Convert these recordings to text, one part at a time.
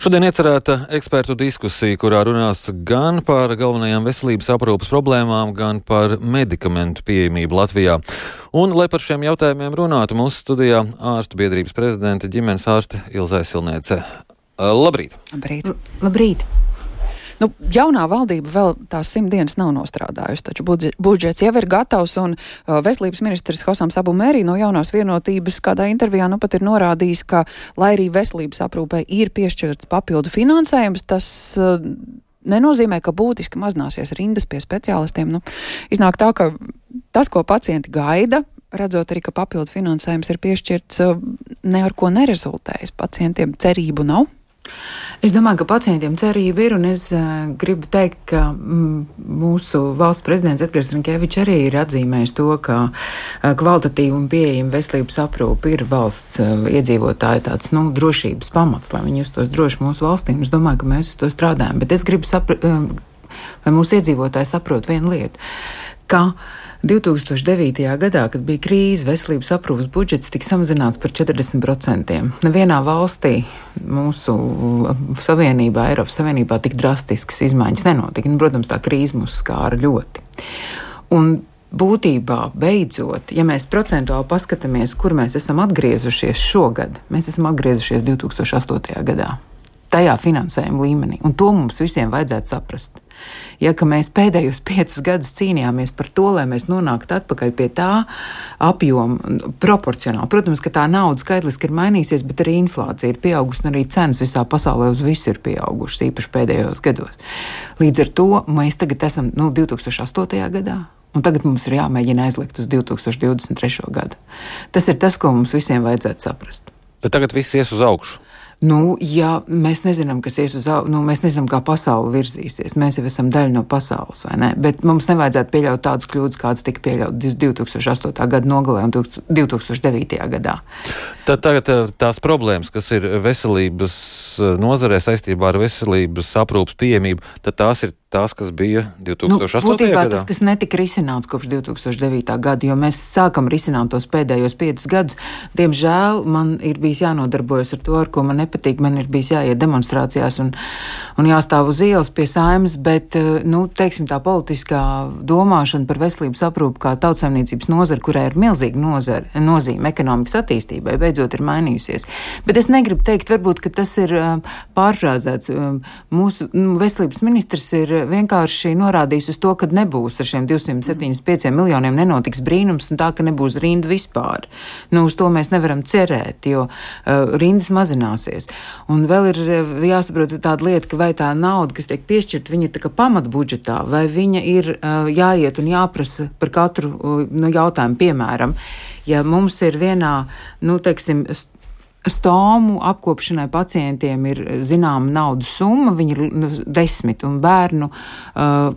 Šodien iecerēta ekspertu diskusija, kurā runās gan par galvenajām veselības aprūpas problēmām, gan par medikamentu pieejamību Latvijā. Un, lai par šiem jautājumiem runātu, mūsu studijā ārstu biedrības prezidenta ģimenes ārste Ilzai Silniece. Labrīt! Labrīt! Labrīt. Nu, jaunā valdība vēl tās simt dienas nav nostrādājusi, taču budžets jau ir gatavs, un uh, veselības ministrs Hosams Abu Mērī no jaunās vienotības kādā intervijā nu pat ir norādījis, ka, lai arī veselības aprūpē ir piešķirts papildu finansējums, tas uh, nenozīmē, ka būtiski mazināsies rindas pie speciālistiem. Nu, iznāk tā, ka tas, ko pacienti gaida, redzot arī, ka papildu finansējums ir piešķirts, uh, ne ar ko nerezultējas. Pacientiem cerību nav. Es domāju, ka pacientiem cerība ir, un es uh, gribu teikt, ka mm, mūsu valsts prezidents Edgars Rinkevičs arī ir atzīmējis to, ka uh, kvalitatīva un pieejama veselības aprūpe ir valsts uh, iedzīvotāja tāds, nu, drošības pamats, lai viņi justos droši mūsu valstī. Es domāju, ka mēs uz to strādājam, bet es gribu saprast, uh, lai mūsu iedzīvotāji saprot vienu lietu, ka uh, 2009. gadā, kad bija krīze, veselības aprūpas budžets tika samazināts par 40%. Nevienā valstī mūsu uh, savienībā, Eiropas Savienībā, tik drastiskas izmaiņas nenotika. Un, protams, tā krīze mūs skāra ļoti. Un būtībā, beidzot, ja mēs procentuāli paskatāmies, kur mēs esam atgriezušies šogad, mēs esam atgriezušies 2008. gadā tajā finansējuma līmenī. Un to mums visiem vajadzētu saprast. Ja mēs pēdējos piecus gadus cīnījāmies par to, lai mēs nonāktu atpakaļ pie tā apjoma proporcionāli. Protams, ka tā nauda skaitliski ir mainījusies, bet arī inflācija ir pieaugusi un arī cenas visā pasaulē uz visu ir pieaugušas, īpaši pēdējos gados. Līdz ar to mēs tagad esam nu, 2008. gadā. Un tagad mums ir jāmēģina aizlikt uz 2023. gadu. Tas ir tas, ko mums visiem vajadzētu saprast. Bet tagad viss ies uz augšu. Nu, ja mēs nezinām, kas ies uz augšu, nu, mēs nezinām, kā pasaule virzīsies. Mēs jau esam daļa no pasaules, vai ne? Bet mums nevajadzētu pieļaut tādas kļūdas, kādas tika pieļautas 2008. gada nogalē un 2009. gadā. Tad tagad eh, tās problēmas, kas ir veselības nozarē saistībā ar veselības aprūpas pieejamību, tad tās ir tās, kas bija 2008. Nu, būtībā gadā? Tas, kas netika risināts kopš 2009. gada, jo mēs sākam risināt tos pēdējos piecus gadus. Diemžēl man ir bijis jānodarbojas ar to, ar ko man nepatīk. Man ir bijis jāiet demonstrācijās un, un jāstāv uz ielas pie saimas, bet, eh, nu, teiksim, tā politiskā domāšana par veselības aprūpu kā tautsēmniecības nozari, kurai ir milzīga nozara, nozīme ekonomikas attīstībai, beidzot ir mainījusies. Bet es negribu teikt, varbūt, ka tas ir eh, pārfrāzēts. Mūsu nu, veselības ministrs ir vienkārši norādījis uz to, ka nebūs ar šiem 275 miljoniem nenotiks brīnums un tā, ka nebūs rinda vispār. Nu, uz to mēs nevaram cerēt, jo uh, rindas mazināsies. Un vēl ir uh, jāsaprot tāda lieta, ka vai tā nauda, kas tiek piešķirta, viņa ir pamatbudžetā, vai viņa ir uh, jāiet un jāprasa par katru uh, nu, jautājumu, piemēram. Ja mums ir vienā, nu, teiksim, Stomu apkopšanai pacientiem ir zināma naudas summa, viņi ir nu, desmit, un bērnu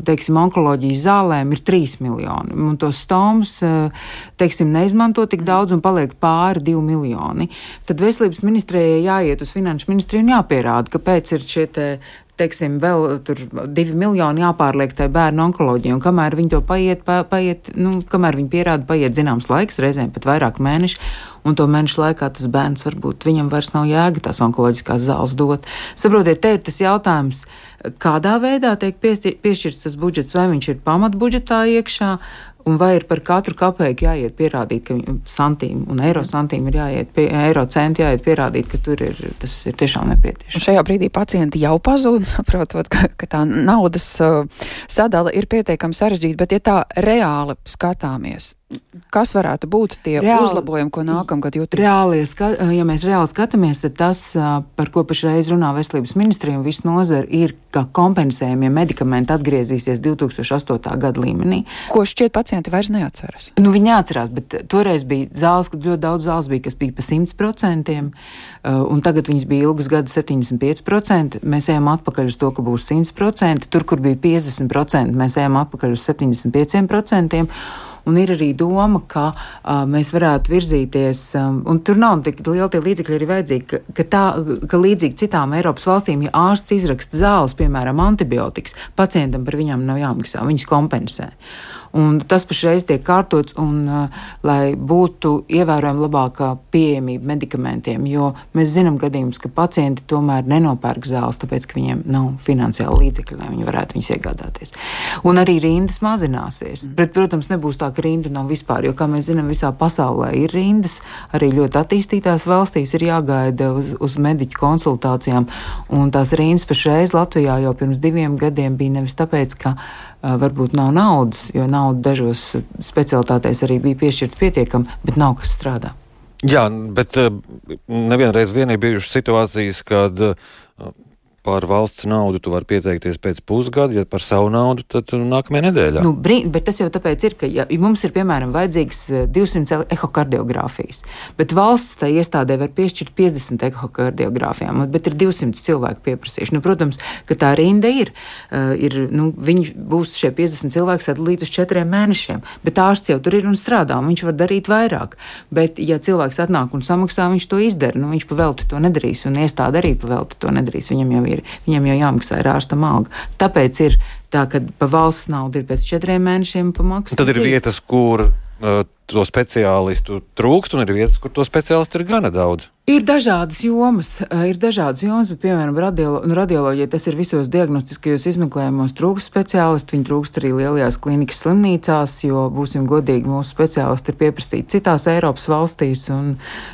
teiksim, onkoloģijas zālēm ir trīs miljoni. Un tos stomus teiksim, neizmanto tik daudz un paliek pāri divi miljoni. Tad veselības ministrijai jāiet uz finanšu ministriju un jāpierāda, kāpēc ir šie teiksim, vēl divi miljoni jāpārliek tai bērnu onkoloģijai, kamēr viņi to paiet, pa, paiet nu, kamēr viņi pierāda, paiet zināms laiks, reizēm pat vairāk mēneši, un to mēnešu laikā tas bērns varbūt viņam vairs nav jēga tās onkoloģiskās zāles dot. Saprotiet, te ir tas jautājums, kādā veidā tiek piešķirts tas budžets, vai viņš ir pamatbudžetā iekšā, Un vai ir par katru kapeiku jāiet pierādīt, ka santīm un eiro santīm ir jāiet, pie, eiro centi jāiet pierādīt, ka tur ir, tas ir tiešām nepieciešams. Un šajā brīdī pacienti jau pazūd, saprotot, ka, ka tā naudas uh, sadala ir pietiekami sarežģīta, bet ja tā reāli skatāmies, kas varētu būt tie reāli, uzlabojumi, ko nākamgad jūtas? Reāli, ja mēs reāli skatāmies, tad tas, par ko pašreiz runā veselības ministrija un viss nozara, ir, ka kompensējumie medikamenti atgriezīsies 2008. gada līmenī. Ko šķiet pacienti vairs neatceras? Nu, viņi neatcerās, bet toreiz bija zāles, kad ļoti daudz zāles bija, kas bija pa 100%, un tagad viņas bija ilgas gadus 75%. Mēs ejam atpakaļ uz to, ka būs 100%, tur, kur bija 50%, mēs ejam atpakaļ uz 75%. Un ir arī doma, ka uh, mēs varētu virzīties, um, un tur nav tik liela tie līdzekļi arī vajadzīgi, ka, ka, tā, ka līdzīgi citām Eiropas valstīm, ja ārsts izraksta zāles, piemēram, antibiotikas, pacientam par viņām nav jāmaksā, viņas kompensē. Un tas pašreiz tiek kārtots, un, uh, lai būtu ievērojami labākā pieejamība medikamentiem, jo mēs zinām gadījumus, ka pacienti tomēr nenopērk zāles, tāpēc, ka viņiem nav finansiāli līdzekļi, lai viņi varētu viņus iegādāties. Un arī rindas mazināsies. Mm. Bet, protams, nebūs tā, ka rinda nav vispār, jo, kā mēs zinām, visā pasaulē ir rindas, arī ļoti attīstītās valstīs ir jāgaida uz, uz mediķu konsultācijām, un tās rindas pašreiz Latvijā jau pirms diviem gadiem bija nevis tāpēc, ka varbūt nav naudas, jo nauda dažos specialitātēs arī bija piešķirta pietiekami, bet nav kas strādā. Jā, bet nevienreiz vien ir bijušas situācijas, kad uh, par valsts naudu tu vari pieteikties pēc pusgada, ja par savu naudu, tad nākamajā nedēļā. Nu, brīn, bet tas jau tāpēc ir, ka ja mums ir piemēram vajadzīgs 200 eh, ehokardiogrāfijas, bet valsts tai iestādē var piešķirt 50 ehokardiogrāfijām, bet ir 200 cilvēku pieprasījuši. Nu, protams, ka tā rinda ir. Uh, ir nu, viņi būs šie 50 cilvēki sadalīti uz četriem mēnešiem, bet ārsts jau tur ir un strādā, un viņš var darīt vairāk. Bet, ja cilvēks atnāk un samaksā, viņš to izdara. Nu, viņš pavelti to nedarīs, un iestāde arī pavelti to nedarīs. Viņam jau ir ir, viņiem jau jāmaksā ir ārstam alga. Tāpēc ir tā, ka pa valsts naudu ir pēc četriem mēnešiem pamaksā. Tad ir vietas, kur uh, to speciālistu trūkst, un ir vietas, kur to speciālistu ir gana daudz. Ir dažādas jomas, ir dažādas jomas, bet, piemēram, radiolo, nu, radioloģija tas ir visos diagnostiskajos izmeklējumos trūkst speciālistu, viņi trūkst arī lielajās klinikas slimnīcās, jo, būsim godīgi, mūsu speciālisti ir pieprasīti citās Eiropas valstīs, un,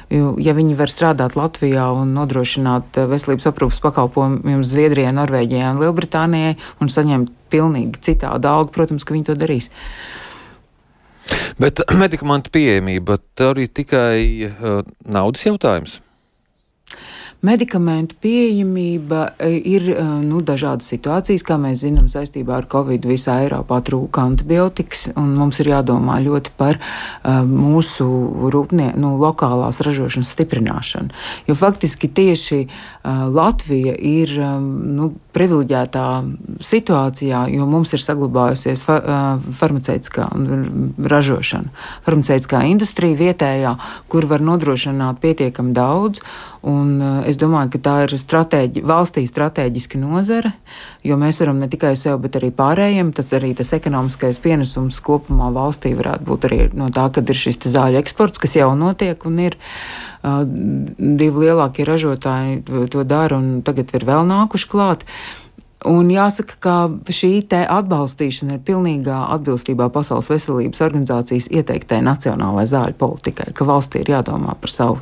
ja viņi var strādāt Latvijā un nodrošināt veselības aprūpas pakalpojumus Zviedrijai, Norvēģijai un Lielbritānijai un saņemt pilnīgi citādu algu, protams, ka viņi to darīs. Bet medikamentu pieejamība arī tikai uh, naudas jautājums. Medikamentu pieejamība e, ir e, nu, dažādas situācijas, kā mēs zinām, saistībā ar Covid visā Eiropā trūka antibiotikas, un mums ir jādomā ļoti par uh, mūsu rūpnie, nu, lokālās ražošanas stiprināšanu. Jo faktiski tieši uh, Latvija ir um, nu, privileģētā situācijā, jo mums ir saglabājusies fa farmaceitiskā ražošana, farmaceitiskā industrija vietējā, kur var nodrošināt pietiekami daudz. Un es domāju, ka tā ir stratēģi, valstī strateģiska nozare, jo mēs varam ne tikai sev, bet arī pārējiem. Tas arī tas ekonomiskais pienesums kopumā valstī varētu būt arī no tā, ka ir šis zāļu eksports, kas jau notiek un ir. Divi lielākie ražotāji to dara, un tagad ir vēl nākuši klāt. Un jāsaka, ka šī atbalstīšana ir pilnīgā atbilstībā Pasaules veselības organizācijas ieteiktai nacionālajai zāļu politikai, ka valstī ir jādomā par savu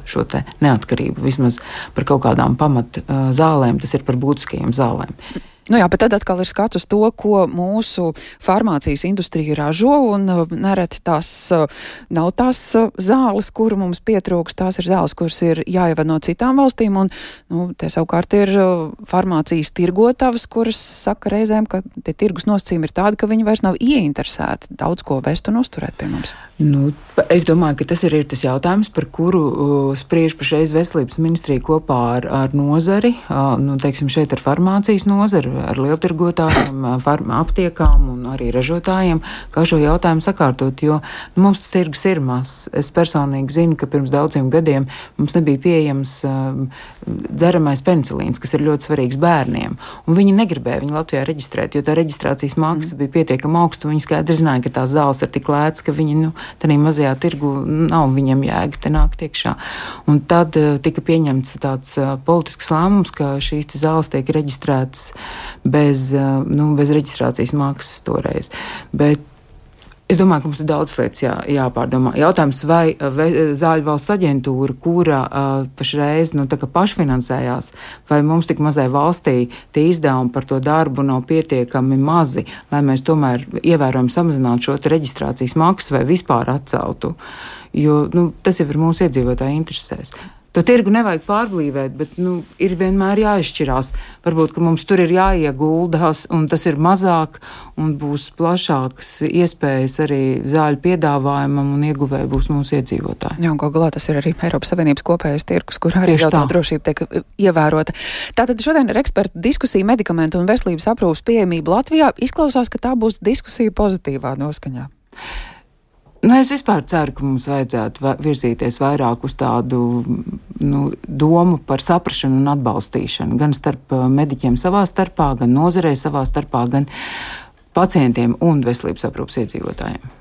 neatkarību, vismaz par kaut kādām pamat zālēm, tas ir par būtiskajiem zālēm. Nu jā, bet tad atkal ir skats uz to, ko mūsu farmācijas industrija ražo, un uh, nereti tās uh, nav tās uh, zāles, kuru mums pietrūks, tās ir zāles, kuras ir jāieved no citām valstīm, un, nu, te savukārt ir farmācijas tirgotavas, kuras saka reizēm, ka tie tirgus nosacījumi ir tādi, ka viņi vairs nav ieinteresēti daudz ko vest un uzturēt pie mums. Nu, es domāju, ka tas ir, ir tas jautājums, par kuru uh, spriež pašreiz veselības ministrija kopā ar, ar nozari, uh, nu, teiksim, šeit ar farmācijas nozari, ar lieltirgotājiem, aptiekām un arī ražotājiem, kā šo jautājumu sakārtot, jo nu, mums tas tirgus ir mazs. Es personīgi zinu, ka pirms daudziem gadiem mums nebija pieejams uh, dzeramais penicilīns, kas ir ļoti svarīgs bērniem, viņi negribēja viņu Latvijā reģistrēt, jo tā reģistrācijas maksa mm. bija pietiekami augsta, viņi skaidri zināja, ka tās zāles ir tik lētas, ka viņi, nu, tādā mazajā tirgu nav viņiem jēga te nākt iekšā. Un tad uh, tika pieņemts tāds uh, politisks lēmums, ka šīs zāles tiek reģistrētas bez, eh, nu, bez reģistrācijas maksas toreiz. Bet Es domāju, ka mums ir daudz lietas jā, jāpārdomā. Jautājums, vai Zāļu valsts aģentūra, kura uh, pašreiz nu, pašfinansējās, vai mums tik mazai valstī tie izdevumi par to darbu nav pietiekami mazi, lai mēs tomēr ievērojami samazinātu šo reģistrācijas maksu vai vispār atceltu. Jo nu, tas jau ir mūsu iedzīvotāju interesēs. To tirgu nevajag pārblīvēt, bet nu, ir vienmēr jāizšķirās. Varbūt mums tur ir jāieguldās, un tas ir mazāk, un būs plašākas iespējas arī zāļu piedāvājumam, un ieguvēji būs mūsu iedzīvotāji. Jā, un gal galā tas ir arī Eiropas Savienības kopējais tirgus, kur arī tā drošība tiek ievērota. Tātad šodien ir eksperta diskusija medikamentu un veselības aprūpas pieejamība Latvijā. Izklausās, ka tā būs diskusija pozitīvā noskaņā. Nu, es vispār ceru, ka mums vajadzētu virzīties vairāk uz tādu nu, domu par saprāšanu un atbalstīšanu gan starp uh, mediķiem savā starpā, gan nozarei savā starpā, gan pacientiem un veselības aprūpas iedzīvotājiem.